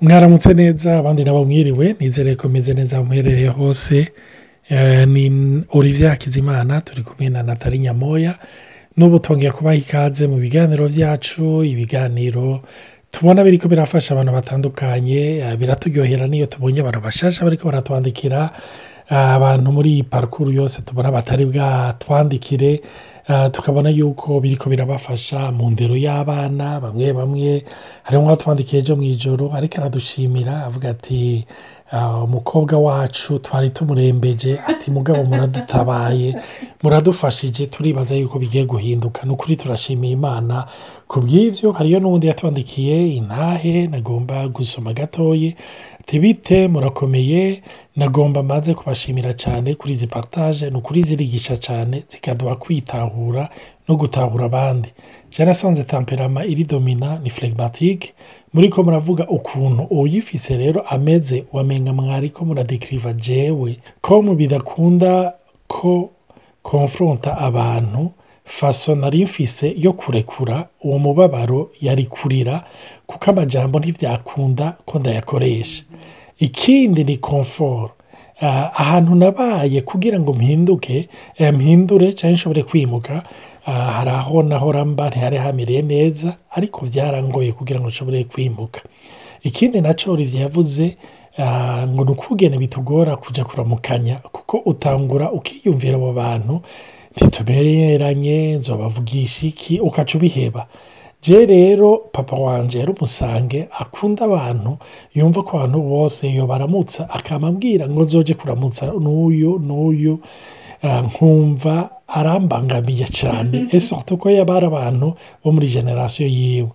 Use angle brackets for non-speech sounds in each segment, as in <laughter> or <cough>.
mwaramutse neza abandi nabo mwiriwe nizere ko meze neza muherereye hose. Eh, ni olivier hakizimana turi kumwe na natali nyamoya. N'ubu twongeye kubaha ikaze mu biganiro byacu ibiganiro tubona biriko birafasha abantu batandukanye eh, biraturyohera n'iyo tubonye abantu bashasha bariko baratwandikira. Eh, abantu muri iyi parukuru yose tubona batari bwatwandikire tukabona yuko biriko birabafasha mu ndero y'abana bamwe bamwe. Harimo uwatwandikiye ejo mu ijoro ariko aradushimira avuga ati "Ah, umukobwa wacu twari tumurembeje. Ati mugabo muradutabaye muradufashije turibaza yuko bigiye guhinduka. Ni ukuri turashimiye imana. Ku bw'ibyo hariyo n'ubundi yatwandikiye intahe nagomba gusoma gatoye. Ati bite murakomeye nagomba maze kubashimira cyane kuri izi partage ni ukuri zirigisha cyane zikaduha kwitahura no gutahura abandi. Jarasanze temperama iri domina ni phlegmatique muri ko muravuga ukuntu uyifise rero ameze wamenga mwari ko muradekiriva jewe. Ko mu bidakunda ko konfronta abantu faso nari mfise yo kurekura uwo mubabaro yari kurira kuko amajambo ntivyakunda ko ndayakoresha. Ikindi ni komforo Ah, ahantu nabaye kugira ngo mpinduke eh, mpindure cyangwa nshobore kwimuka ah, hari aho nahora mba ntihari hamereye neza ariko byarangoye kugira ngo nshobore kwimuka. Ikindi na cyo olivier yavuze ah, ngo ni ukugene bitugora kujya kuramukanya kuko utangura ukiyumvira abo bantu ntitubereranye nzobavugisha iki ukaca ubiheba. Je rero papa wanje yari umusange akunda abantu yumva ko abantu bose iyo baramutsa akamabwira ngo nzoje kuramutsa n'uyu n'uyu Ah, nkumva arambangamiye cyane. Esorto ko yaba ari abantu bo muri generasiyo yiwe?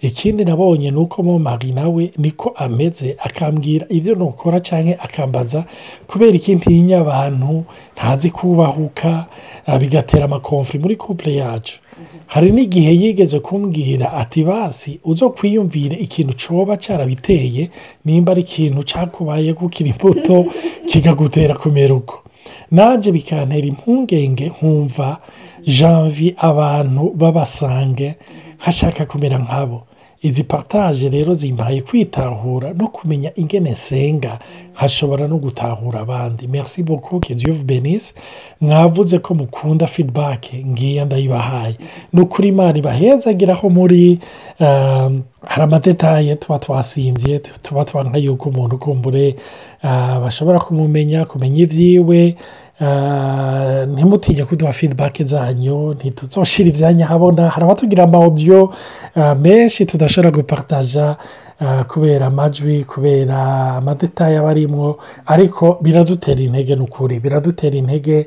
Ikindi nabonye ni uko mu mari nawe niko ameze akambwira ibyo nukora cyangwa akambaza kubera iki ntinya abantu ntazi kubahuka ah, bigatera amakomfuri muri couple yacu. Hari n'igihe yigeze kumbwira ati basi uzo kwiyumvire ikintu coba cyarabiteye nimba ari ikintu cyakubaye kukiri imbuto <laughs> kikagutera kumera uko nanjye bikantera impungenge nkumva janvier abantu babasange nkashaka kumera nkabo. Izi partage rero zimbaye kwitahura no kumenya ingene nsenga nkashobora no gutahura abandi. Merci beaucoup vous bénisse. Mwavuze ko mukunda feedback ngiye ndayibahaye. Ni ukuri imana ibahezagiraho muri um, hari amadetaye tuba twasimbye tuba twanka yuko umuntu kumbure ah, bashobora kumumenya kumenya ibyiwe ntimutinye kuduha feedback zanyu ntituzoshira ivyanya habona hari abatugira ama audio ah, menshi tudashobora gupartaja ah, kubera amajwi kubera amadetaye aba arimwo ariko biradutera intege n'ukuri biradutera intege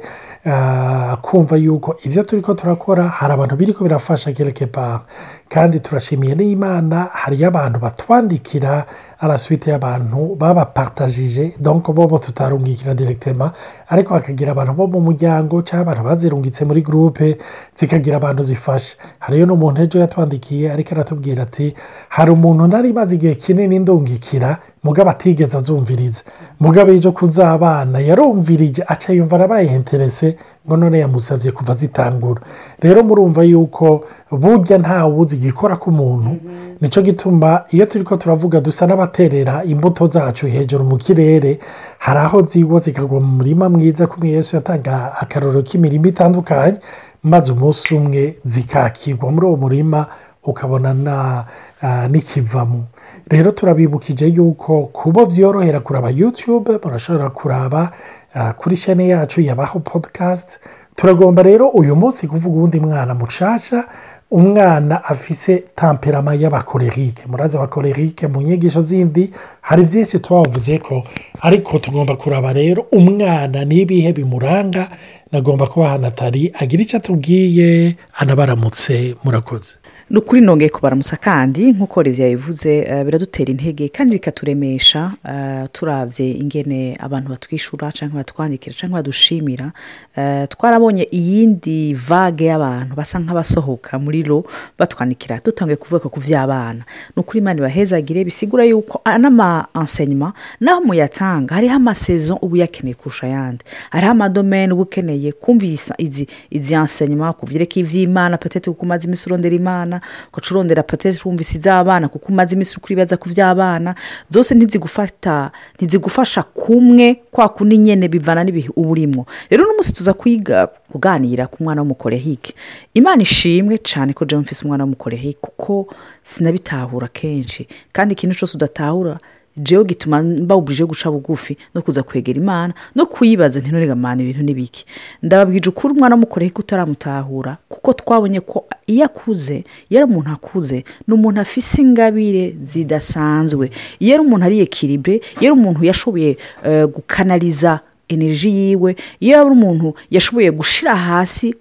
kumva yuko ivyo turiko turakora hari abantu biriko birafasha quelque part kandi turashimiye n'imana hariyo abantu batwandikira arasuite y'abantu babapartagije donc bobo tutarungikira directement ariko hakagira abantu bo mu muryango cyangwa abantu bazirungitse muri groupe zikagira abantu zifasha hariyo n'umuntu ejo yatwandikiye ariko aratubwira ati hari umuntu nari maze igihe kinini ndungikira mugabo atigeze azumviriza. Mugabo ejo kuzabana yarumvirije aca yumva arabaye interese ngo none yamusabye kuva zitangura rero murumva yuko burya ntawuzi igikora k'umuntu ni cyo gituma iyo turi ko turavuga dusa n'abaterera imbuto zacu hejuru mu kirere hari aho zigwa zikagwa mu murima mwiza kumwe Yesu yatanga akaroro k'imirimo itandukanye maze umunsi umwe zikakirwa muri uwo murima ukabona na ah, n'ikivamo. Rero turabibukije yuko kubo byorohera kuraba yutube murashobora kuraba ah, kuri shene yacu yabaho podcast. Turagomba rero uyu munsi kuvuga uwundi mwana mushasha. Umwana afise tamperama y'abakorerike murazi abakorerike mu nyigisho zindi hari byinshi tubavuze ko ariko tugomba kuraba rero umwana n'ibihe bimuranga. Nagomba kubaha natali agira icyo atubwiye anabaramutse murakoze. Ni ukuri nongeye kubaramutsa kandi nk'uko reviya yabivuze eh, biradutera intege kandi bikaturemesha eh, turabye ingene abantu batwishyura cyangwa batwandikira cyangwa badushimira. Eh, twarabonye iyindi vage y'abantu basa nk'abasohoka muri ro batwandikira. Dutangiye kuvuga ku by'abana ni ukuri imana ibahezagire bisigura yuko n'ama enseignement naho muyatanga hariho amasezo uba uyakeneye kurusha ayandi. Hariho amadomene uba ukeneye kumvisa izi enseignement ku byerekeye iby'imana petete kuko umaze iminsi urondera imana iby'abana ugaca urondera potesi wumvise iz'abana kuko umaze iminsi uri kuribaza ku by'abana zose ntizigufata ntizigufasha kumwe kwa kundi nyine bivana n'ibihe uba urimo rero uno munsi tuza kwiga kuganira ku mwana w'umukorehike imana ishimwe cyane ko jya mfise umwana w'umukorehike kuko sinabitahura kenshi. Kandi ikintu cyose udatahura jewe gituma mbawubuje guca bugufi no kuza kwegera imana no kuyibaza ntinuregamana ibintu n'ibiki. Ndababwije ukuri umwana w'umukoreye ko utaramutahura kuko twabonye ko iyo akuze iyo ari umuntu akuze ni umuntu afise ingabire zidasanzwe. Iyo ari umuntu ari ekiribe iyo ari umuntu yashoboye eh, gukanaliza energy yiwe iyo ari umuntu yashoboye gushyira hasi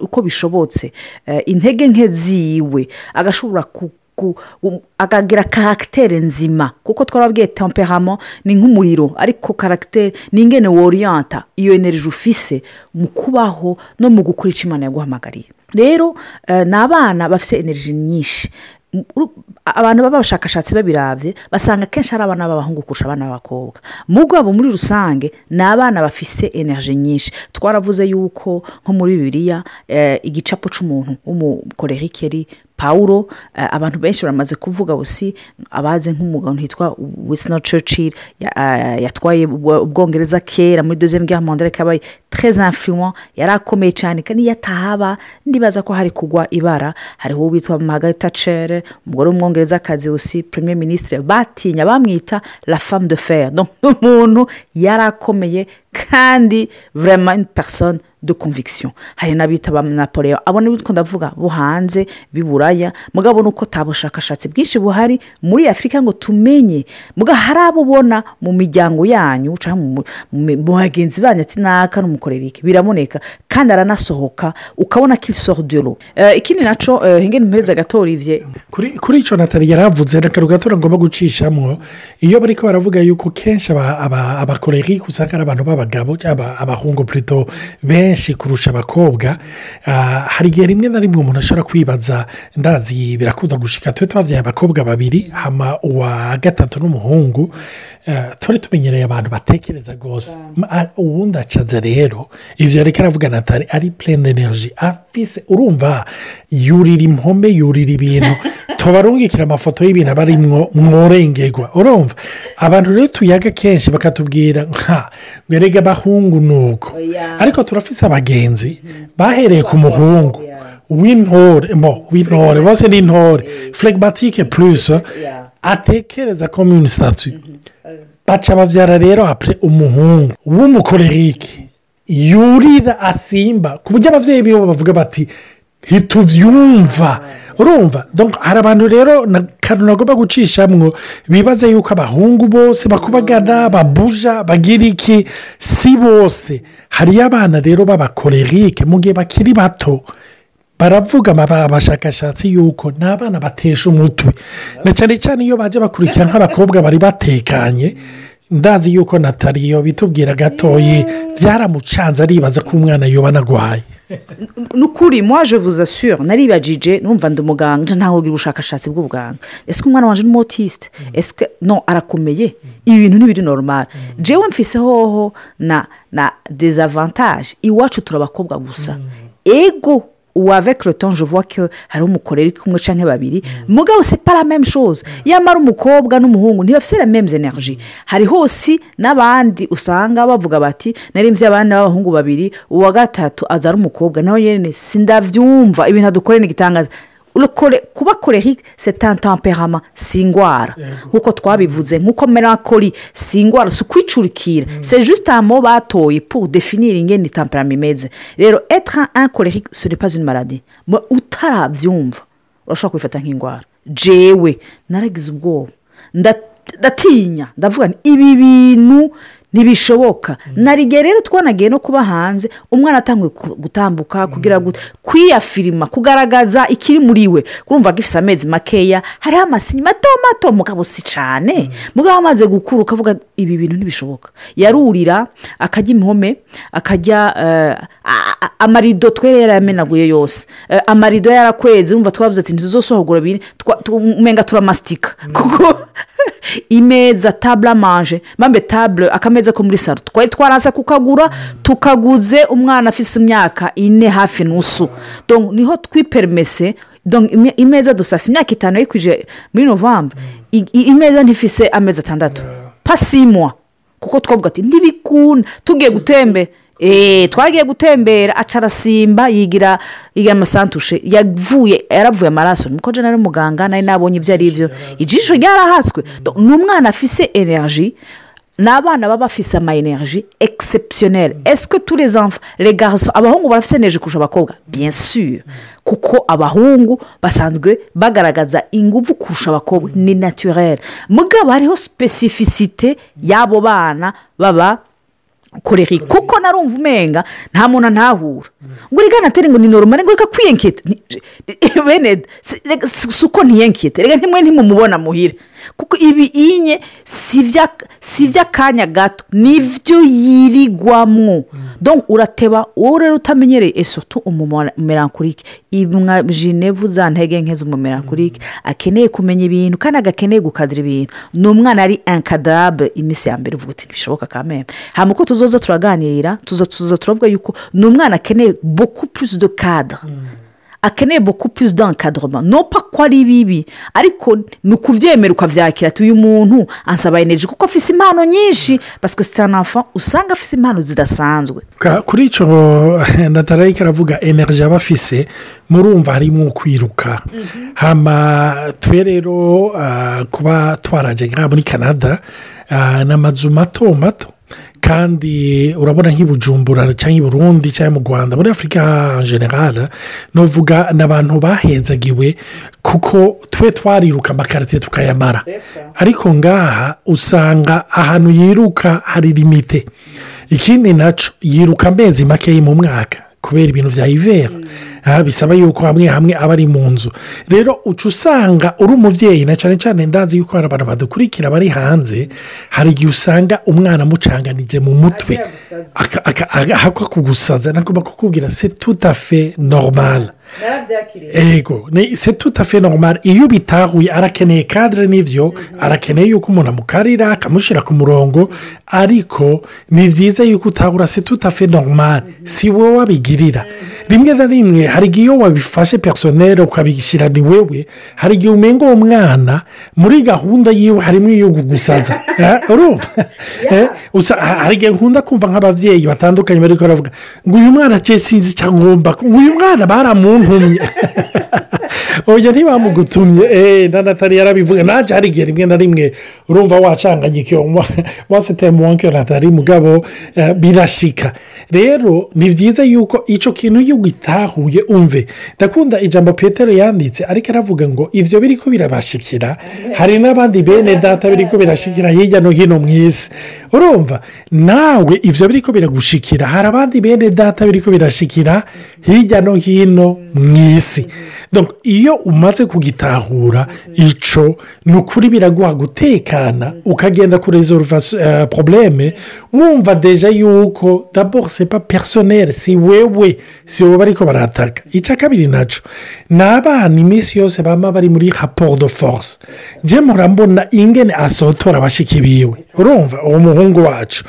uko bishobotse eh, intege nke ziwe agashobora akagira karagiteri nzima. Kuko twarabwiye temperament ni nk'umuriro. Ariko karagiteri ni ingene woriyanta iyo energy ufise mu kubaho no mu gukora icyo imana yaguhamagariye. Rero eh, ni abana bafite energy nyinshi. Abantu baba abashakashatsi babirabye basanga akenshi ari abana b'abahungu kurusha abana b'abakobwa. Mu rwabo muri rusange ni abana bafise energy nyinshi. Twaravuze yuko nko muri bibiliya eh, igicapo cy'umuntu w'umukorerike ari pawuro eh, abantu benshi baramaze kuvuga busi abazi nk'umugabo hitwa wisino ya- eh, yatwaye ubwo- ubwongereza kera muri guerre mondiale kabaye influent. Yari akomeye cyane kandi iyo atahaba ndibaza ko hari kugwa ibara. Hariho uwo witwa margaret thatcher umugore w'umwongerezakazi usi premier ministre. Batinya bamwita la femme de fer. Donc <laughs> umuntu yari akomeye kandi vraiment une personne de conviction. Hari n'abita ba napoleon. Abo ni two ndavuga bo hanze b'i buraya. Mugabo ni uko nta bushakashatsi bwinshi buhari muri afurika ngo tumenye. Muga hari abo ubona mu miryango yanyu cyangwa mu- bagenzi banyu ati naka n'umukorerike biraboneka kandi aranasohoka ukabona ko isordero ikindi na cyo hengeni mpereza gato olivier kuri icyo natali yaravuze ni akantu gato ngomba gucishamo. Iyo bari ko baravuga yuko kenshi aba- aba- abakorerike usanga ari abantu b'abagabo cyangwa abahungu purito benshi kurusha abakobwa. Ah, hari igihe rimwe na rimwe umuntu ashobora kwibaza ndazi birakunda gushika tube twabyaye abakobwa babiri hama uwa gatatu n'umuhungu. eh, turi tumenyereye abantu batekereza rwose. Uwundi acaza rero ibyo yareka aravuga natali ari purene energy afise urumva yurira impome yurira ibintu. <laughs> Tubarungikira amafoto y'ibintu aba arimwo mworengerwa urumva? Abantu rero tuyaga kenshi bakatubwira nka mwerege abahungu ni uko Oya. ariko turafise abagenzi bahereye ku muhungu. W'intore mo w'intore bose ni intore. Flegmatike puruse atekereza komini sitati baca babyara rero apure umuhungu w'umukorerike yurira asimba ku buryo ababyeyi biwe bavuga bati ntitubyumva urumva? Hari abantu rero na kantu nagomba gucishamwo bibaza yuko abahungu bose bakubagana babuja bagira iki? Si bose. Hariyo abana rero b'abakorerike mu gihe bakiri bato. Baravuga aba- abashakashatsi yuko ni abana batesha umutwe. Na cyane cyane iyo baje bakurikira nk'abakobwa bari batekanye ndazi yuko nataliyo bitubwira gatoyi byaramucanze aribaza ko umwana yoba anagwaye ni ukuri mwaje vuza sure naribajije numva ndi umuganga ntawe ugira ubushakashatsi bw'ubuganga. Ese umwana wanjye ni motisite ese no arakomeye? Ibi bintu ntibiri normal. Jewe mfise hoho na na dezavantage iwacu turi abakobwa gusa. Ego! Uwaveke rotonje uvuga ko hariho umukorere kumwe cyangwa babiri. Mugabo se para meme chose. Yamara umukobwa n'umuhungu ntibafite la meme energy hari hose n'abandi usanga bavuga bati narimvye abana b'abahungu babiri uwa gatatu aza ari umukobwa nawe nyine sindabyumva ibintu adukore ni igitangaza. Urukore- kuba korehike c'est un temperament si indwara nk'uko twabivuze nk'uko merakori si indwara si ukwicurikira c'est juste un mot batoye pour définir ingene temperament imeze rero être un korehike ce n'est pas une maladie. Mu- utarabyumva urashobora kubifata nk'indwara jewe naragize ubwoba. Ndatinya ndavuga ibi bintu ntibishoboka. Narigiye rero twanagiye no kuba hanze umwana atanguye ku- gutambuka kugira ngo kwiyafirima kugaragaza ikiri muri we kurumva gifite amezi makeya hariho amasinyi mato mato mugabo si cyane mugabo amaze gukura ukavuga ibi bintu ntibishoboka. Yarurira akajya impome akajya eh, amarido twe yarayamenaguye yose. Eh, amarido yarakweze urumva twavuze ati bine twa- tu- umenga turamastika kuko imeza tabure manje mpambe tabure akameza ko muri salo twari twaraza kukagura tukaguze umwana afite imyaka ine hafi n'usu. Niho twiperemese imeza dusasa. Imyaka itanu yayikwije muri novembre imeza ntifise amezi atandatu. Pasimwa kuko twavuga ati ntibikunda. Tugiye gutembera. Eee twagiye gutembera aca arasimba yigira amasantushe. Yavuye yaravuye amaraso. Nuko ari muganga nari nabonye ibyo ari byo. Ijisho ryarahaswe. Donc, ni umwana afise energy ni abana baba bafise ama energy exceptionnelle les enfants les garçons abahungu barafise energy kurusha abakobwa? Bien sûr. Kuko abahungu basanzwe bagaragaza ingufu kurusha abakobwa. Ni naturel. Mugabo hariho specificité y'abo bana baba koreri kuko narumva umenga nta muntu antahura ngo urigana atari ngo ni normal ngo reka kwiyenkete Ni- bene si uko ntiyenkete. Reka ntimwe ntimumubona muhire. Kuko ibi inye si ibya- si iby'akanya gato. Nibyo yirigwamwo donc urateba wowe rero utamenyereye esoto umumerankurike? Imwa jinevu za ntege nke z'umumerankurike. Akeneye kumenya ibintu kandi agakeneye gukadira ibintu. Ni umwana ari inkadarabe iminsi ya mbere uvuga uti ntibishoboka kameme hanyuma uko tuzoza turaganira tuza tuza turavuga yuko ni umwana akeneye boku purisi do kadire akeneye boku purisi d'encadrement. No pa ko ari bibi ariko ni ukubyemera ukabyakira ati uyu muntu ansaba energy kuko afise impano nyinshi pasike sitanafa usanga afise impano zidasanzwe. Kuri icyo <laughs> natarayika aravuga energy aba afise murumva harimo kwiruka. Hama twe rero ah, kuba twaraje ngaha muri canada ah, ni amazu mato mato kandi urabona nk'i bujumbura cyangwa i burundi cyangwa mu rwanda muri afurika en general nuvuga ni abantu bahenzagiwe kuko twe twariruka amakaritsiye tukayamara. Ariko ngaha usanga ahantu yiruka hari limite. Ikindi na cyo yiruka amezi makeya mu mwaka kubera ibintu bya ivera. Ah, bisaba yuko hamwe hamwe aba ari mu nzu. Rero uca usanga uri umubyeyi na cyane cyane ndazi yuko hari abantu badukurikira bari hanze hari igihe usanga umwana amucanganije mu mutwe. Aka- aka- aka- akwa kugusaza. Nagomba kukubwira se tutafe normal. Ego. Ni se tutafe normal iyo ubitahuye arakeneye kadire n'ibyo arakeneye yuko umuntu amukarira akamushyira ku murongo ariko ni byiza yuko utahura se tutafe normal si wowe wabigirira. Rimwe na rimwe hari igihe iyo wabifashe personel ukabishyira ni wewe hari igihe umenya uwo mwana muri gahunda yiwe harimo iyo gugusaza <laughs> Eh, Eh, hari igihe nkunda kumva nk'ababyeyi batandukanye bari baravuga ngo uyu mwana icyo ngomba ngo uyu mwana baramuntumye oya ntibamugutumye. Eee na natali yarabivuga. Nanjye hari igihe rimwe na rimwe urumva wacanganyikiwe wasete <laughs> muwanke natali mugabo. Eh, birashika. Rero ni byiza yuko icyo kintu iyo ugitahuye umve. Ndakunda ijambo petero yanditse ariko aravuga ngo ibyo biri ko birabashikira. Hari n'abandi bene data biri ko birashikira hirya no hino mu isi. Urumva? Nawe ibyo biri ko biragushikira. Hari abandi bene data biri ko birashikira hirya no hino mu isi. Iyo umaze kugitahura icyo ni ukuri biraguha gutekana. Ukagenda kurezoruva uh, porobuleme wumva deja yuko daboro sepa personel si wewe si wowe ariko barataka icya kabiri na cyo ni abana iminsi yose baba bari muri raporo de force. Njye murambona ingene asotora abashiki biwe. Urumva uwo muhungu wacu.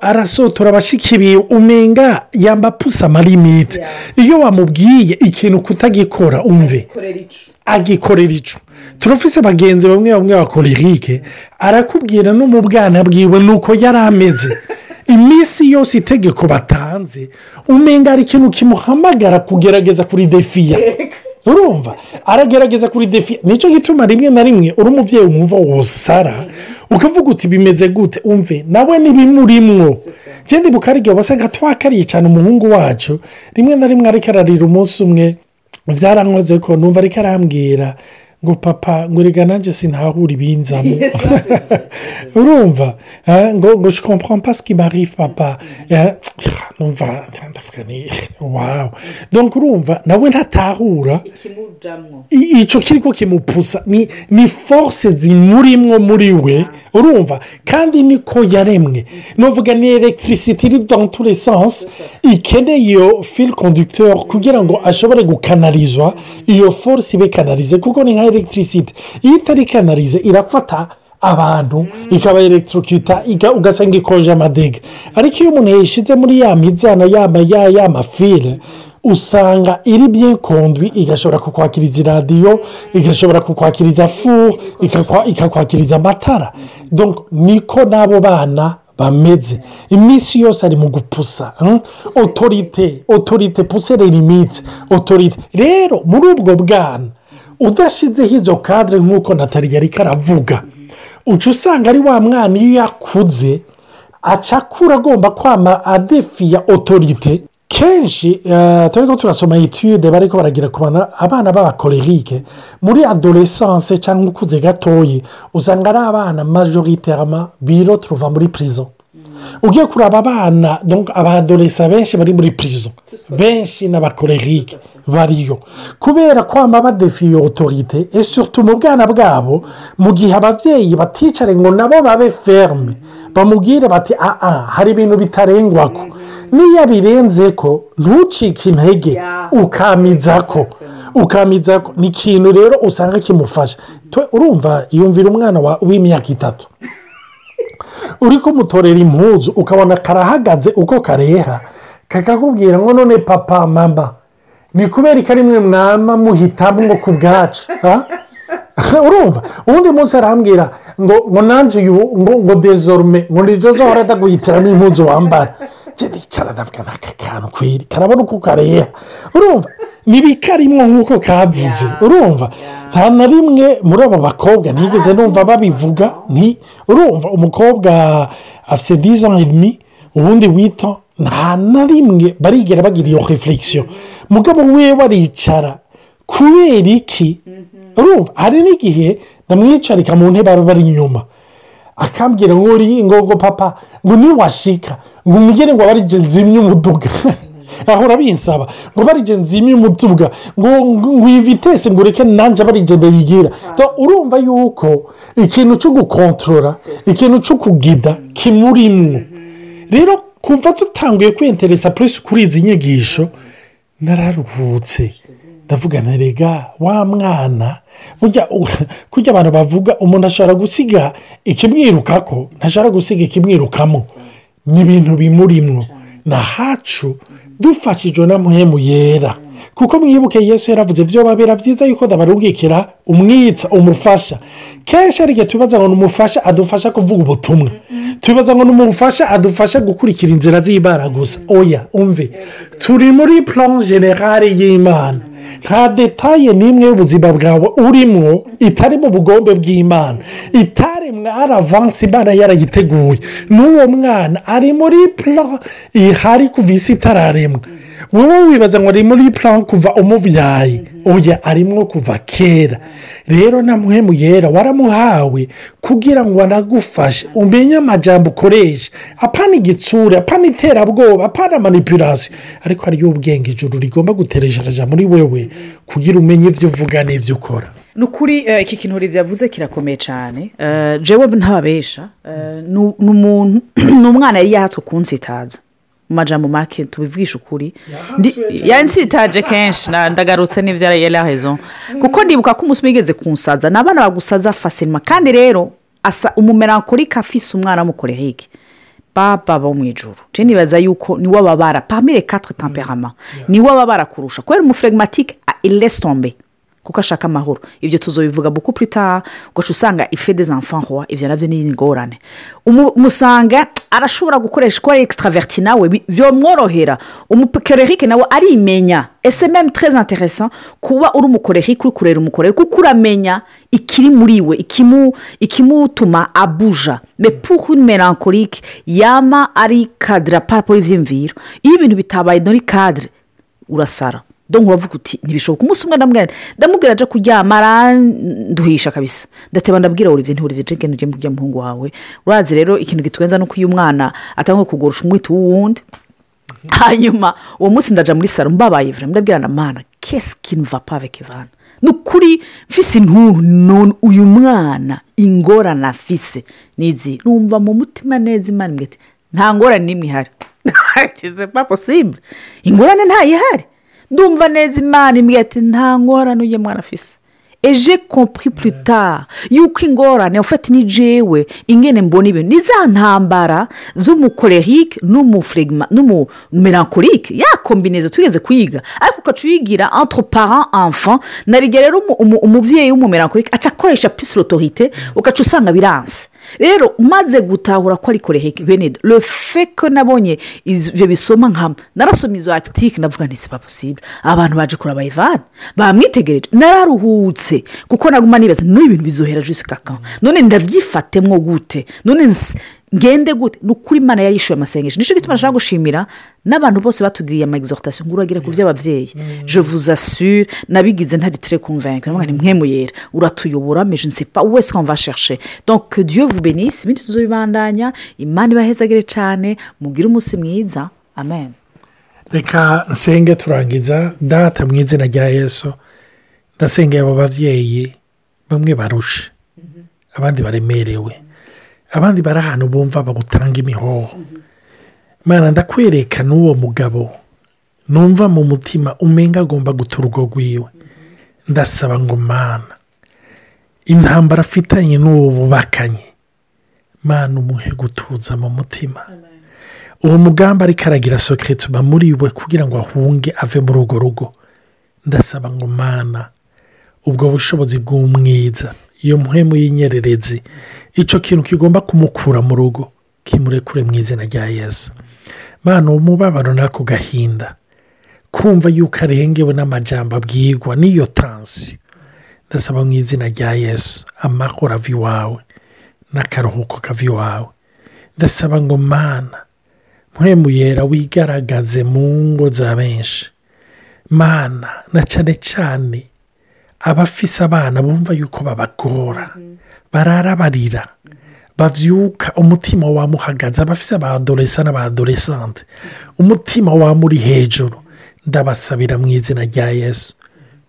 Arasotora abashiki biwe umenga yamba pusa amalimite iyo wamubwiye ikintu kutagikora umve. Agikorera icyo turafise bagenzi bamwe bamwe bakora irike arakubwira no mu bwana bwiwe nuko yari ameze iminsi yose itegeko batanze umenga hari ikintu kimuhamagara kugerageza kuri defiya <laughs> urumva? Aragerageza kuri defiya ni cyo gituma rimwe na rimwe uri umubyeyi wumva wosara ukavuga uti bimeze gute? Umve nawe ntibimurimwo ngende bukarigihe wasanga twakariye cyane umuhungu wacu rimwe na rimwe ariko ararira umunsi umwe byarankoze ko numva ariko arambwira. Ngo papa ngo reka nanjye sinahura ibinzamo. <laughs> Urumva eh, ngo ngo je comprends pas ce qui m'arrive papa. Eh, numva ndavuga ni wawu donc urumva nawe ntatahura. Icyo kiri ko kimupusa. Ni ni force zimurimwo muri we. Urumva kandi niko yaremwe. Nuvuga ni elegitirisiti iri dans tous les sens. Ikeneye iyo fil conducteur kugira ngo ashobore gukanalizwa. Iyo force ibe kanalize kuko ni nka elegitirisiti iyo itari kanalize irafata abantu ikaba elegitorokuta ugasanga ikoje amadega. Ariko iyo umuntu yayishyize muri ya mizana ya mafile usanga iri bien conduit igashobora kukwakiriza iradiyo igashobora kukwakiriza ikakwa- ikakwakiriza amatara. Niko n'abo bana bameze. Iminsi yose ari mu gupusa hmm? otorite otorite pusere limite otorite rero muri ubwo bwana udashyizeho izo kadire nk'uko natali yari karavuga uca usanga ari wa mwana iyo yakuze aca akura agomba kwama adefiya otorite kenshi eh, turi ko turasoma etude bariko baragira ku bana abana b'abakorerike muri adolesanse cyangwa ukuze gatoyi usanga ari abana majoriterama biro turuva muri prison. Ugiye kureba abana donc abadolesa benshi bari muri prison. Benshi n'abakorerike bariyo. Kubera kwama badefiye otorite esutu mu bwana bwabo mu gihe ababyeyi baticare ngo nabo babe ferme bamubwire bati aha hari ibintu bitarengwako. Niyo birenze ko ntucike intege ukamiza ko ukamiza ko ni ikintu rero usanga kimufasha. Urumva yumvira umwana wa- w'imyaka itatu. Uri kumutorera impuzu ukabona karahagaze uko kareha. Kakakubwira ngo none papa mama ni kubera ko ari mwe mwama muhitamo ku bwacu. <laughs> Urumva? Ubundi munsi arambwira ngo ngo nanjye uyu ngo ngo dezorume ngo nizo zohora ndaguhitiramo impuzu wambara njye nicara ndavuga n'aka kantu kweri karabona uko kareha urumva ntibikarimwo nk'uko kavuze urumva nta na rimwe muri abo bakobwa ntigeze numva babivuga nti urumva umukobwa afite edimi ubundi wita nta na rimwe barigera bagira iyo reflexion mugabo we waricara kubera iki urumva hari n'igihe ndamwicarika mu ntebe baba bari inyuma akambwira ngo uri ngo ngo papa ngo niwashika umugere ngo abarije nzimye umuduga. <laughs> Ahora binsaba ngo barije nzimye umuduga. Ngo ngo ngo ureke nanjye abarije ndayigira. Donc, urumva yuko ikintu cyo gukontorora ikintu cyo kugida kimurimwo. Rero kuva dutanguye kwenteresa puresi kuri izi nyigisho nararuhutse. Ndavuga na rega wa mwana kurya abantu bavuga umuntu ashobora gusiga ikimwirukako ntashobora gusiga ikimwirukamo ni ibintu bimurimwo ni ahacu dufashijwe na muhemu yera. Kuko mwibuke yesu yaravuze byo babera byiza yuko ndabarungikira umwitsa umufasha. Kenshi hari tubaza ngo ni umufasha adufasha kuvuga ubutumwa. Tubaza ngo ni umufasha adufasha gukurikira inzira z'ibara gusa. Oya umve. Turi muri plan generale y'imana. Nta detaye n'imwe y'ubuzima bwawe urimo itari mu bugombe bw'imana. Itaremwe ari avansi imana yarayiteguye. N'uwo mwana ari muri plan ihari kuva isi itararemwa wowe wibaza ngo ari muri plan kuva umubyaye oya arimo kuva kera. Rero na muhemu yera waramuhawe kugira ngo anagufashe. Umenye amajyambere ukoresha. Apana igitsure apana iterabwoba apana manipulasiyo. Ariko hariyo ubwenge ijuru rigomba gutereshereja muri wewe kugira umenye ibyo uvuga n'ibyo ukora. Ni ukuri eh, iki kintu yavuze kirakomeye cyane Eh, jewe ntababesha Eh, ni ni umuntu <clears throat> ni umwana yari yahatswe kunsitaza. Mu majambo make tubivugisha ukuri. Yansitaje kenshi ndagarutse n'ibyo yari yarahezo kuko ndibuka ko umunsi umwe yigeze kunsaza ni abana bagusaza fasilima kandi rero asa umumerankorike afise umwana w'umukorehike baba bo mu ijoro je nibaza yuko ni we babara pamire katire temperama ni we babara kurusha. Kubera umufuregimatike ilesitombe kuko ashaka amahoro. Ibyo tuzobivuga buku purita ugaca usanga ife des enfants roi ibyo na byo ni ingorane. Umu- umusanga arashobora gukoresha ko ari extraverti nawe byomworohera umukorerike nawe arimenya. Ese meme très intéressant kuba uri umukorerike uri kurera umukorerike kuko uramenya ikiri muri we ikimu- ikimutuma abuja. Me pour une melancholique yama ari kadira paraporo y'ibyiyumviro iyo ibintu bitabaye muri kadire urasara. Dore uravuga uti ntibishoboka. Umunsi umwe ndamubwira ndamubwira aje kuryama aranduhisha kabisa. Ndateba ndabwira buri bintu buri bintu ugenda ujya mu by'umuhungu wawe. Urazi rero ikintu gitwenza ni uko iyo umwana atanga kugurusha umwiti w'uwundi. Hanyuma uwo munsi ndaja muri salo mbabaye vure ndabwira na mana kesi kinu va pa avec ivana ni ukuri mfise intuntu uyu mwana ingorane afise. Nizi numva mu mutima neza imana iti nta ngorane n'imwe ihari. <laughs> C'est pas possible. Ingorane ntayihari ndumva neza imana imbwira ati nta ngorane ujye mwana afise eje compris plus tard yuko ingorane ufite ni jewe ingene mbona ibintu. Ni za ntambara z'umukorerike n'umumerankorike ya kombinezo twigeze kwiga. Ariko ukaca uyigira parent enfant na rero umubyeyi w'umumerankorike aca akoresha pisirotorite ugaca usanga biranse. Rero umaze gutahura ko ari koreheke bene le feke nabonye ibyo bisoma nka narasoma izo akitike nti si posible abantu baje kureba ivani bamwitegereje nararuhutse kuko naguma nibaza n'ubu ibintu bizohera jisi kaka none ndabyifatemwo gute? None ngende gute ni ukuri imana yayishyuye amasengesho. Nicyo gituma nashaka gushimira n'abantu bose batugiriye ama exhortation ngo uragera ku by'ababyeyi je vous assure nabigize tere convaincre. Ni mwe muyera uratuyobora meje nsepa wese qu'on va chercher. Donc dieu vous bénisse. Ibindi tuzobibandanya. Imana ibahezagire cyane. Mugire umunsi mwiza. Amen. Reka nsenge turangiza. Data mu izina rya yesu. Ndasengeye abo babyeyi. Bamwe barushe. Abandi baremerewe. Abandi bari ahantu bumva bagutanga imihoho. Mwana ndakwereka n'uwo mugabo. Numva mu mutima umenga agomba guta urugo rwiwe ndasaba ngo mana intambara afitanye n'uwo bubakanye. Mana umuhe gutuza mu mutima. Uwo mugambi ariko aragira sokeretuma muri we kugira ngo ahunge ave muri urwo rugo. Ndasaba ngo mana ubwo bushobozi bw'umwiza. Iyo muhemu y'inyererezi icyo kintu kigomba kumukura mu rugo kimurekure mu izina rya yesu. Mana umubabaro n'ako gahinda kumva yuko arengewe n'amajyamba abwirwa n'iyo tansiyo ndasaba mu izina rya yesu amahoro ava iwawe n'akaruhuko kava iwawe. Ndasaba ngo mana muhemu yera wigaragaze mu ngo za benshi. Mana na cyane cyane abafise abana bumva yuko babagora. Barara barira babyuka umutima wamuhagaze. Abafise abadoresa n'abadoresante umutima wamuri hejuru. Ndabasabira mu izina rya yesu.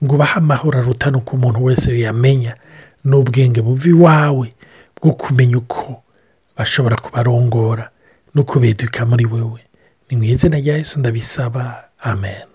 Ngo ubahe amahoro arutane uko umuntu wese yamenya n'ubwenge buva iwawe bwo kumenya uko bashobora kubarongora no kubeduka muri wewe. Ni mu izina rya yesu ndabisaba. Amen.